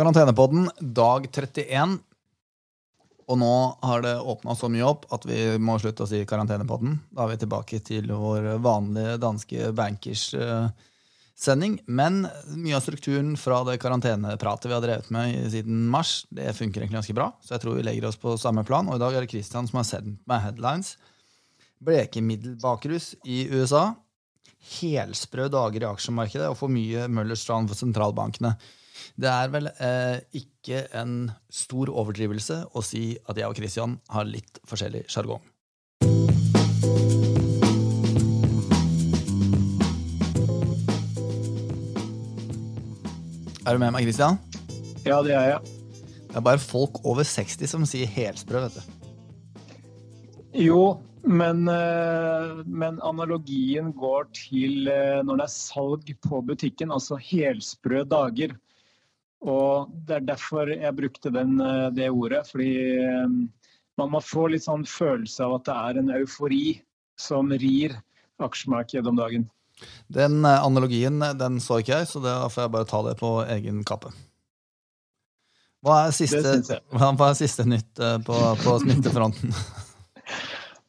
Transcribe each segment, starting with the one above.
Karantenepodden, dag 31. Og nå har det åpna så mye opp at vi må slutte å si Karantenepodden. Da er vi tilbake til vår vanlige danske bankers-sending. Men mye av strukturen fra det karantenepratet vi har drevet med siden mars, det funker egentlig ganske bra. Så jeg tror vi legger oss på samme plan. Og i dag er det Christian som har sendt meg headlines. Blekemiddelbakrus i USA. Helsprø dager i aksjemarkedet og for mye Møllers Strand for sentralbankene. Det er vel eh, ikke en stor overdrivelse å si at jeg og Christian har litt forskjellig sjargong. Er du med meg, Christian? Ja, det er jeg. Det er bare folk over 60 som sier helsprø, vet du. Jo, men, eh, men, analogien går til eh, når det er salg på butikken, altså helsprø dager. Og det er derfor jeg brukte den, eh, det ordet. Fordi man må få litt sånn følelse av at det er en eufori som rir aksjemarkedet om dagen. Den analogien den så ikke jeg, så da får jeg bare ta det på egen kappe. Hva er siste, hva er siste nytt på, på smittefronten?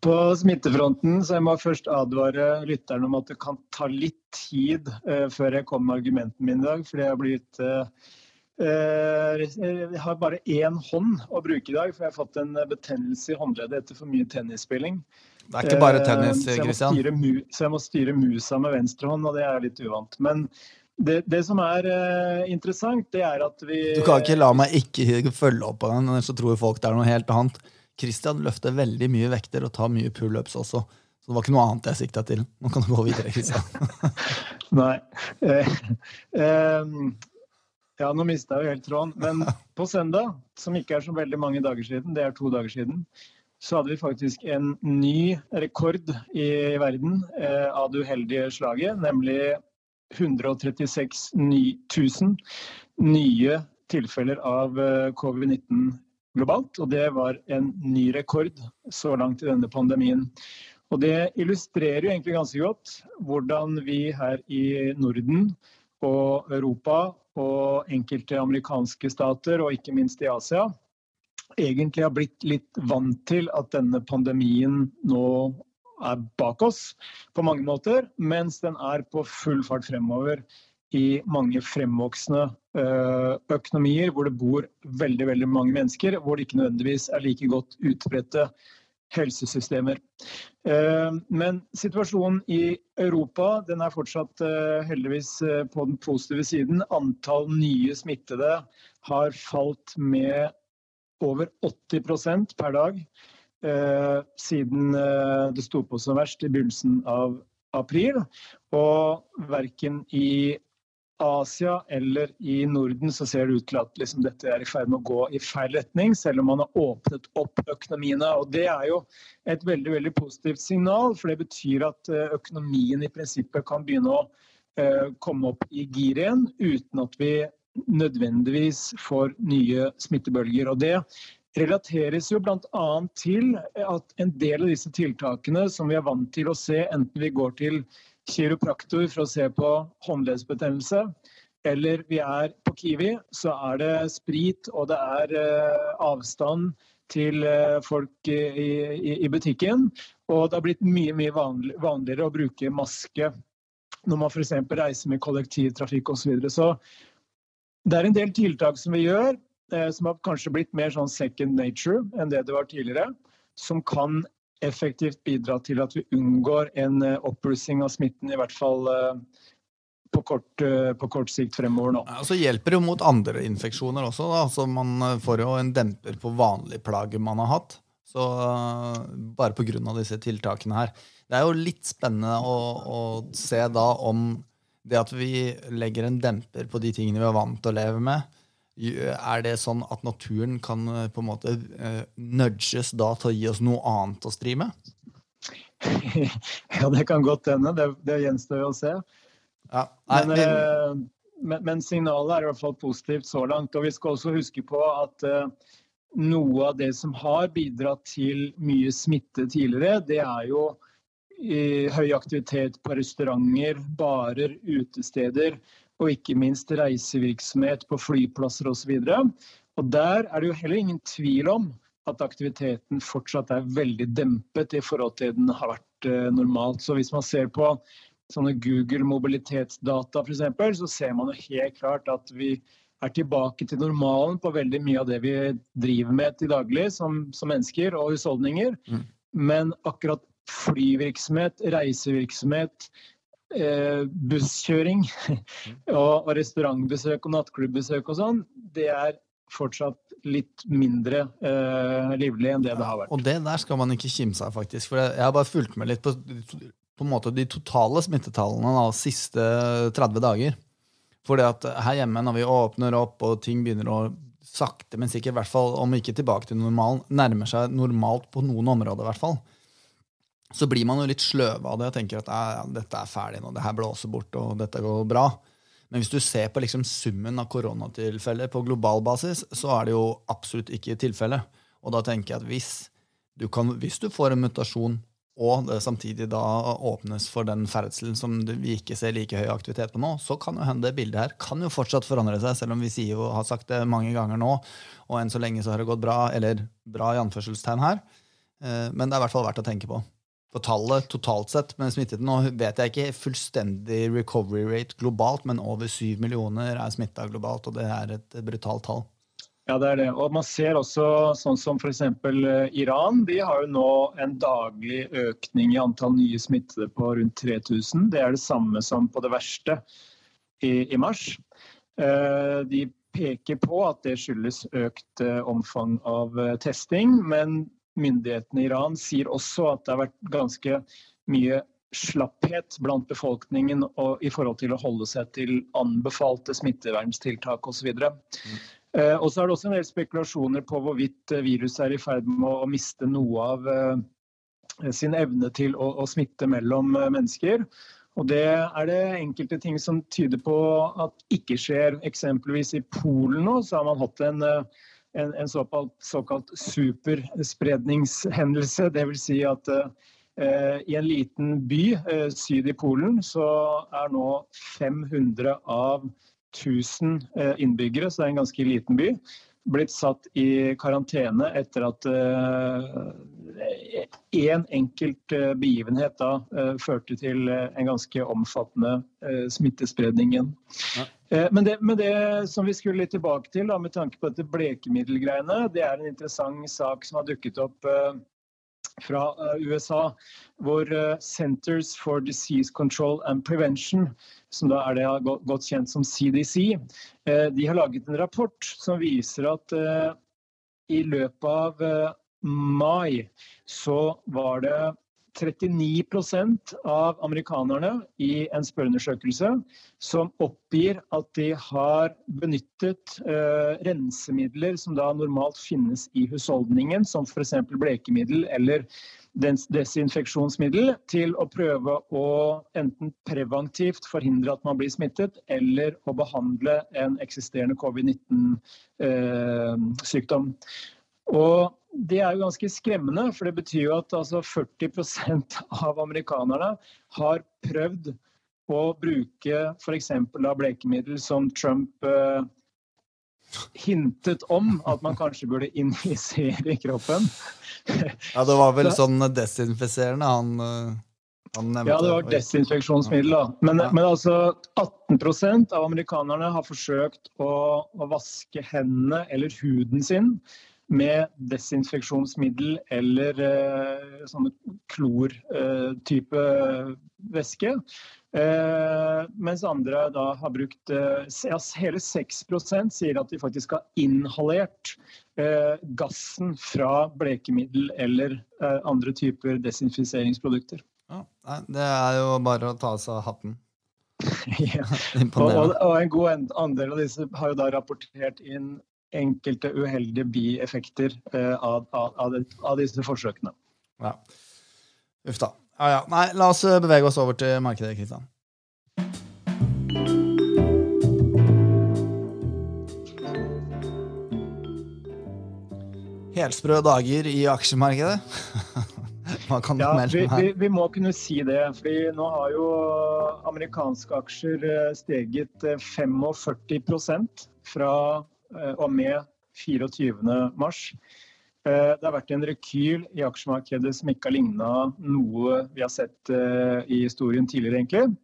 På smittefronten så jeg må først advare lytterne om at det kan ta litt tid uh, før jeg kommer med argumentene mine i dag. Fordi jeg har blitt uh, Jeg har bare én hånd å bruke i dag, for jeg har fått en betennelse i håndleddet etter for mye tennisspilling. Det er ikke bare tennis, Christian. Så, så jeg må styre musa med venstre hånd, og det er litt uvant. Men det, det, som er uh, interessant, det er at vi Du kan ikke la meg ikke følge opp på den, så tror folk det er noe helt annet. Christian løfter veldig mye vekter og tar mye pullups også. Så det var ikke noe annet jeg sikta til. Nå kan du gå videre, Christian. Nei. Eh, eh, ja, nå mista jeg jo helt tråden. Men på søndag, som ikke er så veldig mange dager siden, det er to dager siden, så hadde vi faktisk en ny rekord i verden eh, av det uheldige slaget. Nemlig 136 000 nye tilfeller av eh, covid-19 globalt. Og det var en ny rekord så langt i denne pandemien. Og det illustrerer jo egentlig ganske godt hvordan vi her i Norden og Europa og enkelte amerikanske stater, og ikke minst i Asia, egentlig har blitt litt vant til at denne pandemien nå er bak oss på mange måter, mens den er på full fart fremover i mange fremvoksende eh, økonomier hvor det bor veldig veldig mange mennesker, hvor det ikke nødvendigvis er like godt utbredte helsesystemer. Eh, men situasjonen i Europa den er fortsatt eh, heldigvis på den positive siden. Antall nye smittede har falt med over 80% per dag siden det sto på som verst i begynnelsen av april. Og verken i Asia eller i Norden så ser det ut til at liksom dette er i ferd med å gå i feil retning, selv om man har åpnet opp økonomiene. Og Det er jo et veldig veldig positivt signal, for det betyr at eh, økonomien i prinsippet kan begynne å uh, komme opp i gir igjen, uten at vi nødvendigvis får nye smittebølger. Og Det relateres jo bl.a. til at en del av disse tiltakene som vi er vant til å se, enten vi går til kiropraktor for å se på håndleddsbetennelse, eller vi er på Kiwi, så er det sprit og det er eh, avstand til eh, folk i, butikken. Og det har blitt mye mye vanligere å bruke maske når man f.eks. reiser med kollektivtrafikk osv. Så, videre. så det er en del tiltak som vi gjør, eh, som har kanskje blitt mer sånn second nature enn det det var tidligere. Som kan effektivt bidra til at vi unngår en eh, oppblussing av smitten, i hvert fall eh, på kort, eh, på kort sikt fremover nå. Ja, så hjelper det jo mot andre infeksjoner også. Da. Altså man får jo en demper på vanlige plager man har hatt. Så bare pga. disse tiltakene her. Det er jo litt spennende å, å, se da om det at vi legger en demper på de tingene vi er vant til å leve med, er det sånn at naturen kan eh, på en måte uh, nudges da til å gi oss noe annet å stri med? ja, det kan godt hende. Det, det gjenstår jo å se. Ja, nei, men, uh, men, men, signalet er i hvert fall positivt så langt. Og vi skal også huske på at uh, noe av det som har bidratt til mye smitte tidligere, det er jo høy aktivitet på restauranter, barer, utesteder og ikke minst reisevirksomhet på flyplasser osv. Og, der er det jo heller ingen tvil om at aktiviteten fortsatt er veldig dempet i forhold til den har vært eh, normalt. Så hvis man ser på sånne Google mobilitetsdata f.eks., så ser man jo helt klart at vi er tilbake til normalen på veldig mye av det vi driver med til daglig som, som mennesker og husholdninger. Mm. Men akkurat flyvirksomhet, reisevirksomhet, busskjøring og, og, restaurantbesøk og nattklubbesøk og sånn, det er fortsatt litt mindre eh, livlig enn det det har vært. Og det der skal man ikke kimse av, faktisk. For jeg har bare fulgt med litt på, på en måte de totale smittetallene de siste 30 dager. Fordi at her hjemme, når vi åpner opp og ting begynner å sakte, men sikkert, i hvert fall, om ikke tilbake til normalen, nærmer seg normalt på noen områder, i hvert fall, så blir man jo litt sløv av det og tenker at ja, dette er ferdig nå, det her blåser bort, og dette går bra. Men hvis du ser på liksom summen av koronatilfeller på global basis, så er det jo absolutt ikke tilfellet. Og da tenker jeg at hvis du, kan, hvis du får en mutasjon og det samtidig da åpnes for den ferdselen som vi ikke ser like høy aktivitet på nå, så kan jo hende det bildet her kan jo fortsatt forandre seg, selv om vi sier jo, har sagt det mange ganger nå, og enn så lenge så har det gått bra, eller bra i anførselstegn her. Eh, men det er i hvert fall verdt å tenke på. For tallet totalt sett med smittede Nå vet jeg ikke fullstendig recovery rate globalt, men over syv millioner er smitta globalt, og det er et brutalt tall. Ja, det er det. Og man ser også sånn som f.eks. Eh, Iran. De har jo nå en daglig økning i antall nye smittede på rundt 3000. Det er det samme som på det verste i, i mars. Eh, de peker på at det skyldes økt eh, omfang av testing, men myndighetene i Iran sier også at det har vært ganske mye slapphet blant befolkningen i forhold til å holde seg til anbefalte smitteverntiltak osv. Mm. Eh, og så er det også en del spekulasjoner på hvorvidt eh, viruset er i ferd med å miste noe av eh, sin evne til å, å smitte mellom mennesker. Og det er det enkelte ting som tyder på at ikke skjer. Eksempelvis i Polen nå så har man hatt en, en, en såkalt, såkalt superspredningshendelse. Dvs. Si at eh, i en liten by eh, syd i Polen så er nå 500 av 1000 eh, innbyggere, så det er en ganske liten by, blitt satt i karantene etter at én en enkelt eh, begivenhet da førte til en ganske omfattende smittespredning. Ja. Men, det, men det, som vi skulle litt tilbake til da, med tanke på dette blekemiddelgreiene, det er en interessant sak som har dukket opp fra USA, hvor Centers for Disease Control and Prevention som da er det godt kjent som CDC, eh, de har laget en rapport som viser at eh, i løpet av eh, mai så var det 39% av amerikanerne i en spørreundersøkelse som oppgir at de har benyttet uh, rensemidler som da normalt finnes i husholdningen, som f.eks. blekemiddel eller desinfeksjonsmiddel til å prøve å enten preventivt forhindre at man blir smittet, eller å behandle en eksisterende covid-19-sykdom. Uh, Og det er jo ganske skremmende, for det betyr jo at altså 40% av amerikanerne har prøvd å bruke f.eks. blekemiddel som Trump eh, hintet om at man kanskje burde injisere i kroppen. ja, det var vel sånn desinfiserende han, eh, han nevnte. Ja, det var desinfeksjonsmiddel, da. Men, ja. men altså 18% av amerikanerne har forsøkt å, å vaske hendene eller huden sin med desinfeksjonsmiddel eller eh, sånne klor-type eh, væske. Eh, mens andre da har brukt eh, ja, Hele 6 sier at de faktisk har inhalert eh, gassen fra blekemiddel eller eh, andre typer desinfiseringsprodukter. Ja, det er jo bare å ta av seg hatten. ja. og, og, en god andel av disse har jo da rapportert inn enkelte uheldige bieffekter eh, av, av, av, disse forsøkene. Ja. Uff da. Ja, ja. Nei, la oss eh, bevege oss over til markedet, Kristian. Helsprø dager i aksjemarkedet. Ja, vi, vi, vi må kunne si det. fordi nå har jo amerikanske aksjer eh, steget eh, 45 fra og med 24. mars. Eh, Det har vært en rekyl i aksjemarkedet som ikke har ligna noe vi har sett eh, i historien tidligere, egentlig.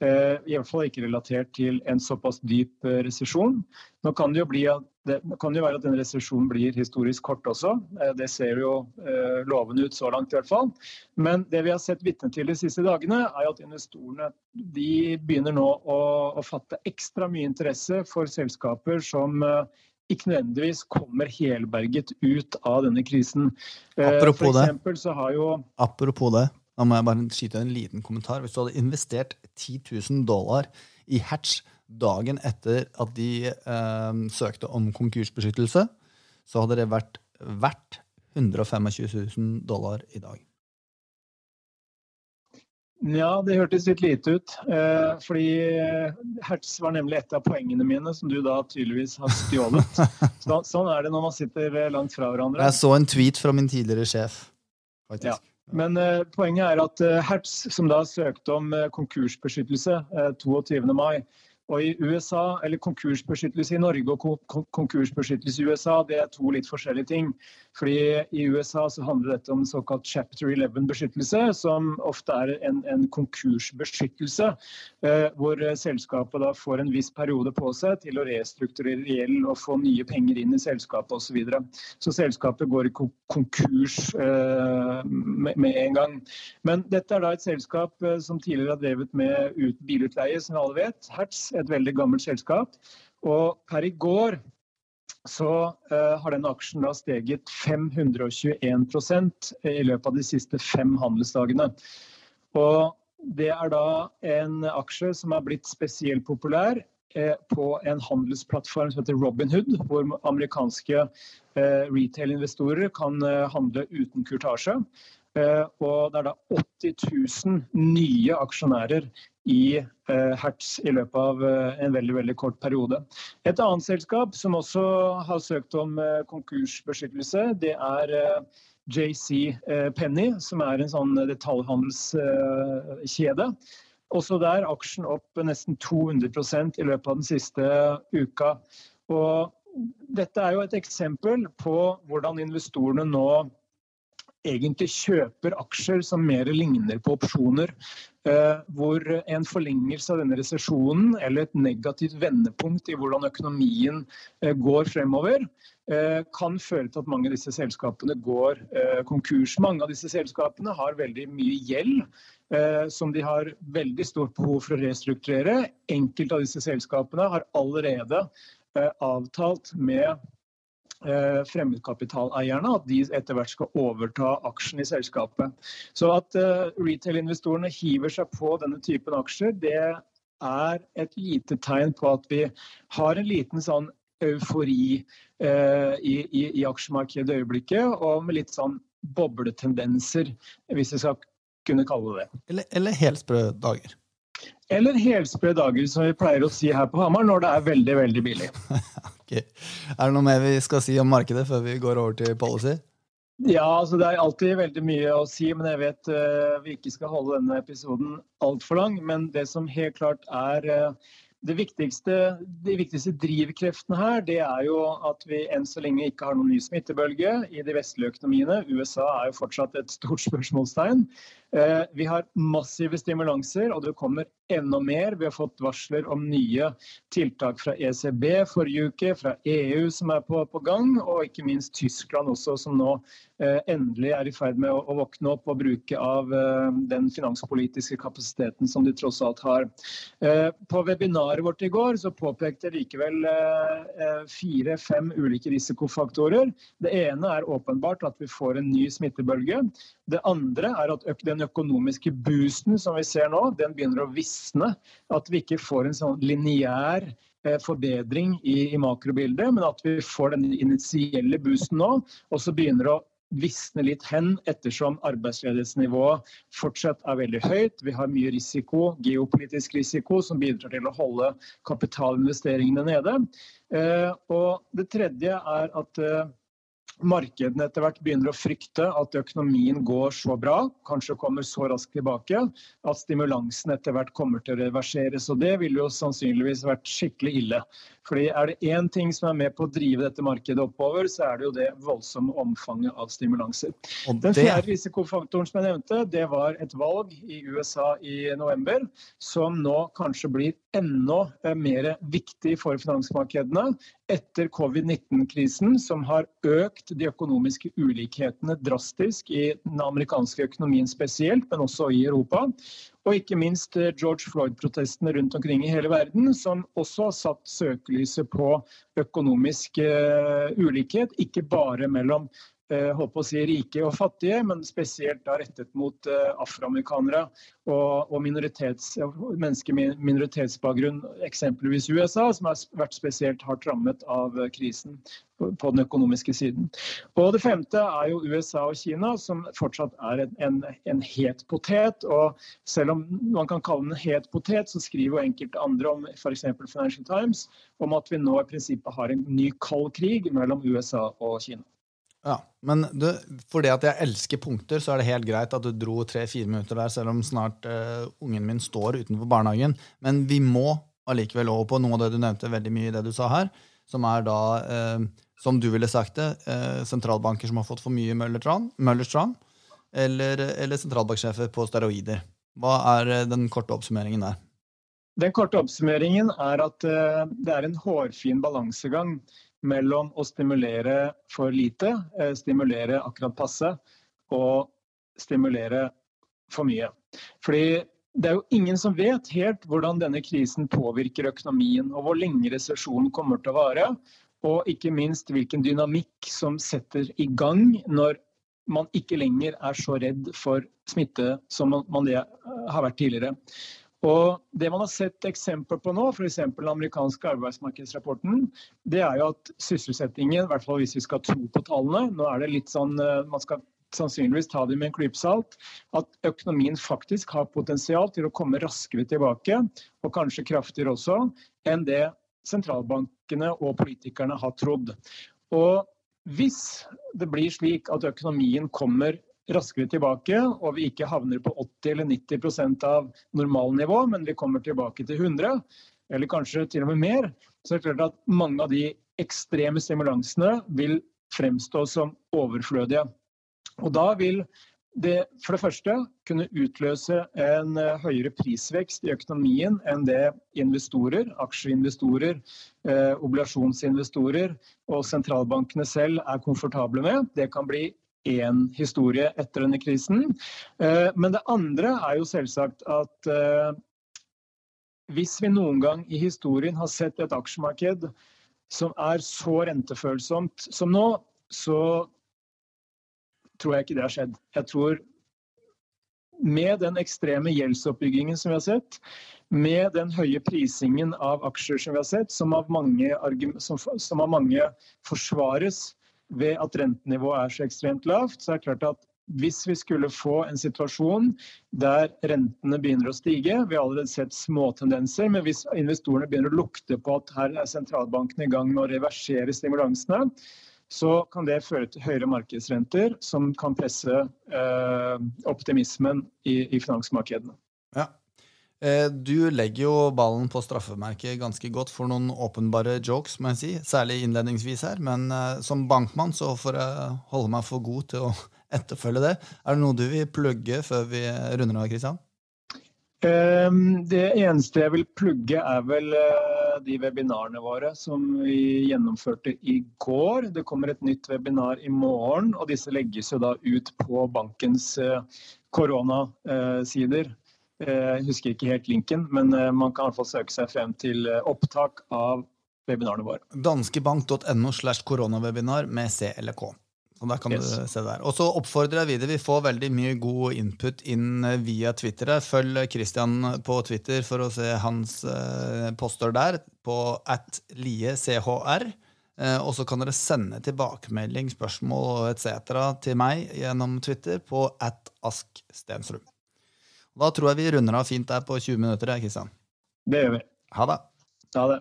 Eh, I hvert fall ikke relatert til en såpass dyp eh, resesjon. Nå kan det jo bli at det kan jo være at denne resesjonen blir historisk kort også. Eh, Det ser jo eh, lovende ut så langt i hvert fall. Men det vi har sett vitne til de siste dagene, er at investorene de begynner nå å, å fatte ekstra mye interesse for selskaper som eh, ikke nødvendigvis kommer helberget ut av denne krisen. Apropos det. eksempel så har jo Apropos det, da må jeg bare skyte en liten kommentar. Hvis du hadde investert 10 000 dollar i Hatch dagen etter at de eh, søkte om konkursbeskyttelse, så hadde det vært verdt 125 000 dollar i dag. Ja, det hørtes litt lite ut. Eh, fordi eh, Hertz var nemlig et av poengene mine, som du da tydeligvis har stjålet. Så, sånn er det når man sitter eh, langt fra hverandre. Jeg så en tweet fra min tidligere sjef, faktisk. Ja. Men eh, poenget er at eh, Hertz, som da søkte om eh, konkursbeskyttelse eh, 22. mai, og i USA, eller konkursbeskyttelse i Norge og kon kon konkursbeskyttelse i USA, det er to litt forskjellige ting. Fordi i USA så handler dette om såkalt chapter 11-beskyttelse, som ofte er en, en konkursbeskyttelse, eh, hvor eh, selskapet da får en viss periode på seg til å restrukturere gjeld og få nye penger inn i selskapet osv. Så, videre. så selskapet går i konkurs eh, med, med en gang. Men dette er da et selskap eh, som tidligere har drevet med ut bilutleie, som alle vet. Hertz, et veldig gammelt selskap. Og per i går så uh, har den aksjen da steget 521% i løpet av de siste fem handelsdagene. Og det er da en aksje som har blitt spesielt populær eh, på en handelsplattform som heter Robinhood, hvor amerikanske eh, retail-investorer kan eh, handle uten kurtasje. Eh, og det er da 80 000 nye aksjonærer i eh, Hertz i løpet av eh, en veldig veldig kort periode. Et annet selskap som også har søkt om eh, konkursbeskyttelse, det er JC Penny, som er en sånn detaljhandelskjede. Også der aksjen opp nesten 200% i løpet av den siste uka. Og dette er jo et eksempel på hvordan investorene nå egentlig kjøper aksjer som mer ligner på opsjoner. Eh, hvor en forlengelse av denne resesjonen eller et negativt vendepunkt i hvordan økonomien eh, går fremover, eh, kan føre til at mange av disse selskapene går konkurs. Mange av disse selskapene har veldig mye gjeld som de har veldig stort behov for å restrukturere. Enkelte av disse selskapene har allerede avtalt med eh, fremmedkapitaleierne at de etter hvert skal overta aksjen i selskapet. Så at eh, retail-investorene hiver seg på denne typen aksjer, det er et lite tegn på at vi har en liten sånn eufori eh, i, i, i aksjemarkedet i øyeblikket, og med litt sånn bobletendenser, hvis vi skal kunne kalle det det. Eller, eller helt dager. Eller helsprø dager, som vi pleier å si her på Hamar, når det er veldig, veldig billig. Ok. Er det noe mer vi skal si om markedet før vi går over til policy? Ja, altså det er alltid veldig mye å si, men jeg vet uh, vi ikke skal holde denne episoden altfor lang. Men det som helt klart er uh, det viktigste, de viktigste drivkreftene her, det er jo at vi enn så lenge ikke har noen ny smittebølge i de vestlige økonomiene. USA er jo fortsatt et stort spørsmålstegn. Uh, vi har massive stimulanser, og det kommer enda mer. Vi har fått varsler om nye tiltak fra ECB forrige uke, fra EU som er på, på gang, og ikke minst Tyskland også, som nå eh, endelig er i ferd med å, å våkne opp og bruke av eh, den finanspolitiske kapasiteten som de tross alt har. Eh, på webinaret vårt i går så påpekte likevel fire-fem ulike risikofaktorer. Det ene er åpenbart at vi får en ny smittebølge. Det andre er at den økonomiske boosten som vi ser nå, den begynner å visne. At vi ikke får en sånn lineær eh, forbedring i, i makrobildet, men at vi får den initielle boosten nå. Og så begynner det å visne litt hen ettersom arbeidsledighetsnivået fortsatt er veldig høyt. Vi har mye risiko, geopolitisk risiko, som bidrar til å holde kapitalinvesteringene nede. Eh, og det tredje er at eh, markedene etter hvert begynner å frykte at økonomien går så bra, kanskje kommer så raskt tilbake, at stimulansen etter hvert kommer til å reverseres. Og det ville jo sannsynligvis vært skikkelig ille. Fordi Er det én ting som er med på å drive dette markedet oppover, så er det jo det voldsomme omfanget av stimulanser. Den fjerde risikofaktoren som jeg nevnte, det var et valg i USA i november, som nå kanskje blir enda eh, mer viktig for finansmarkedene etter covid-19-krisen, som har økt de økonomiske ulikhetene drastisk i den amerikanske økonomien spesielt, men også i Europa. Og ikke minst eh, George Floyd-protestene rundt omkring i hele verden, som også har satt søkelyset på økonomisk uh, ulikhet, ikke bare mellom uh, å si rike og fattige, men spesielt da rettet mot uh, afroamerikanere og, og mennesker med minoritetsbakgrunn, eksempelvis USA, som har vært spesielt hardt rammet av krisen på den økonomiske siden. Og Det femte er jo USA og Kina, som fortsatt er en, en, en het potet. og Selv om man kan kalle den en het potet, så skriver jo enkelte andre, om f.eks. Financial Times, om at vi nå i prinsippet har en ny kald krig mellom USA og Kina. Ja, Men du, fordi at jeg elsker punkter, så er det helt greit at du dro tre-fire minutter der, selv om snart uh, ungen min står utenfor barnehagen. Men vi må allikevel over på noe av det du nevnte veldig mye i det du sa her, som er da uh, som du ville sagt det, uh, sentralbanker som har fått for mye Møllerstrand, eller, eller sentralbanksjefer på steroider. Hva er den korte oppsummeringen der? Den korte oppsummeringen er at det er en hårfin balansegang mellom å stimulere for lite, stimulere akkurat passe, og stimulere for mye. Fordi det er jo ingen som vet helt hvordan denne krisen påvirker økonomien, og hvor lenge resesjonen kommer til å vare. Og ikke minst hvilken dynamikk som setter i gang når man ikke lenger er så redd for smitte som man det har vært tidligere. Og Det man har sett eksempler på nå, f.eks. den amerikanske arbeidsmarkedsrapporten, det er jo at sysselsettingen, i hvert fall hvis vi skal tro på tallene Nå er det litt sånn, eh, Man skal sannsynligvis ta det med en klype salt. At økonomien faktisk har potensial til å komme raskere tilbake, og kanskje kraftigere også, enn det sentralbankene og politikerne har trodd. Og hvis det blir slik at økonomien kommer raskere tilbake, og vi ikke havner på 80 eller 90% av normalnivå, men vi kommer tilbake til 100, eller kanskje til og med mer, så er det klart at mange av de ekstreme stimulansene vil fremstå som overflødige. Og da vil det for det første kunne utløse en eh, høyere prisvekst i økonomien enn det investorer, aksjeinvestorer, eh, obligasjonsinvestorer og sentralbankene selv er komfortable med. Det kan bli én historie etter denne krisen. Eh, men det andre er jo selvsagt at eh, hvis vi noen gang i historien har sett et aksjemarked som er så rentefølsomt som nå, så tror jeg ikke det har skjedd. Jeg tror med den ekstreme gjeldsoppbyggingen som vi har sett, med den høye prisingen av aksjer som vi har sett, som av mange, som, som av mange forsvares ved at rentenivået er så ekstremt lavt, så er det klart at hvis vi skulle få en situasjon der rentene begynner å stige, vi har allerede sett småtendenser, men hvis investorene begynner å lukte på at her er sentralbanken i gang med å reversere stimulansene, så kan det føre til høyere markedsrenter, som kan presse eh, optimismen i, i, finansmarkedene. Ja. Eh, du legger jo ballen på straffemerket ganske godt for noen åpenbare jokes, må jeg si. Særlig innledningsvis her. Men eh, som bankmann så får jeg holde meg for god til å etterfølge det. Er det noe du vil plugge før vi runder av, Kristian? Ehm, det eneste jeg vil plugge, er vel eh, de webinarene våre som vi gjennomførte i går. Det kommer et nytt webinar i morgen, og disse legges jo da ut på bankens koronasider. Eh, jeg husker ikke helt linken, men man kan i hvert fall søke seg frem til opptak av webinarene våre. Danskebank.no slash koronawebinar med C eller K. Så der kan yes. du se der. Og så oppfordrer jeg videre. Vi får veldig mye god input inn eh, via Twitter. Følg Christian på Twitter for å se hans eh, poster der, på at liechr. Eh, og så kan dere sende tilbakemelding, spørsmål etc. til meg gjennom Twitter på at askstensrud. Da tror jeg vi runder av fint der på 20 minutter. Kristian. Det gjør vi. Ha det. Ha det.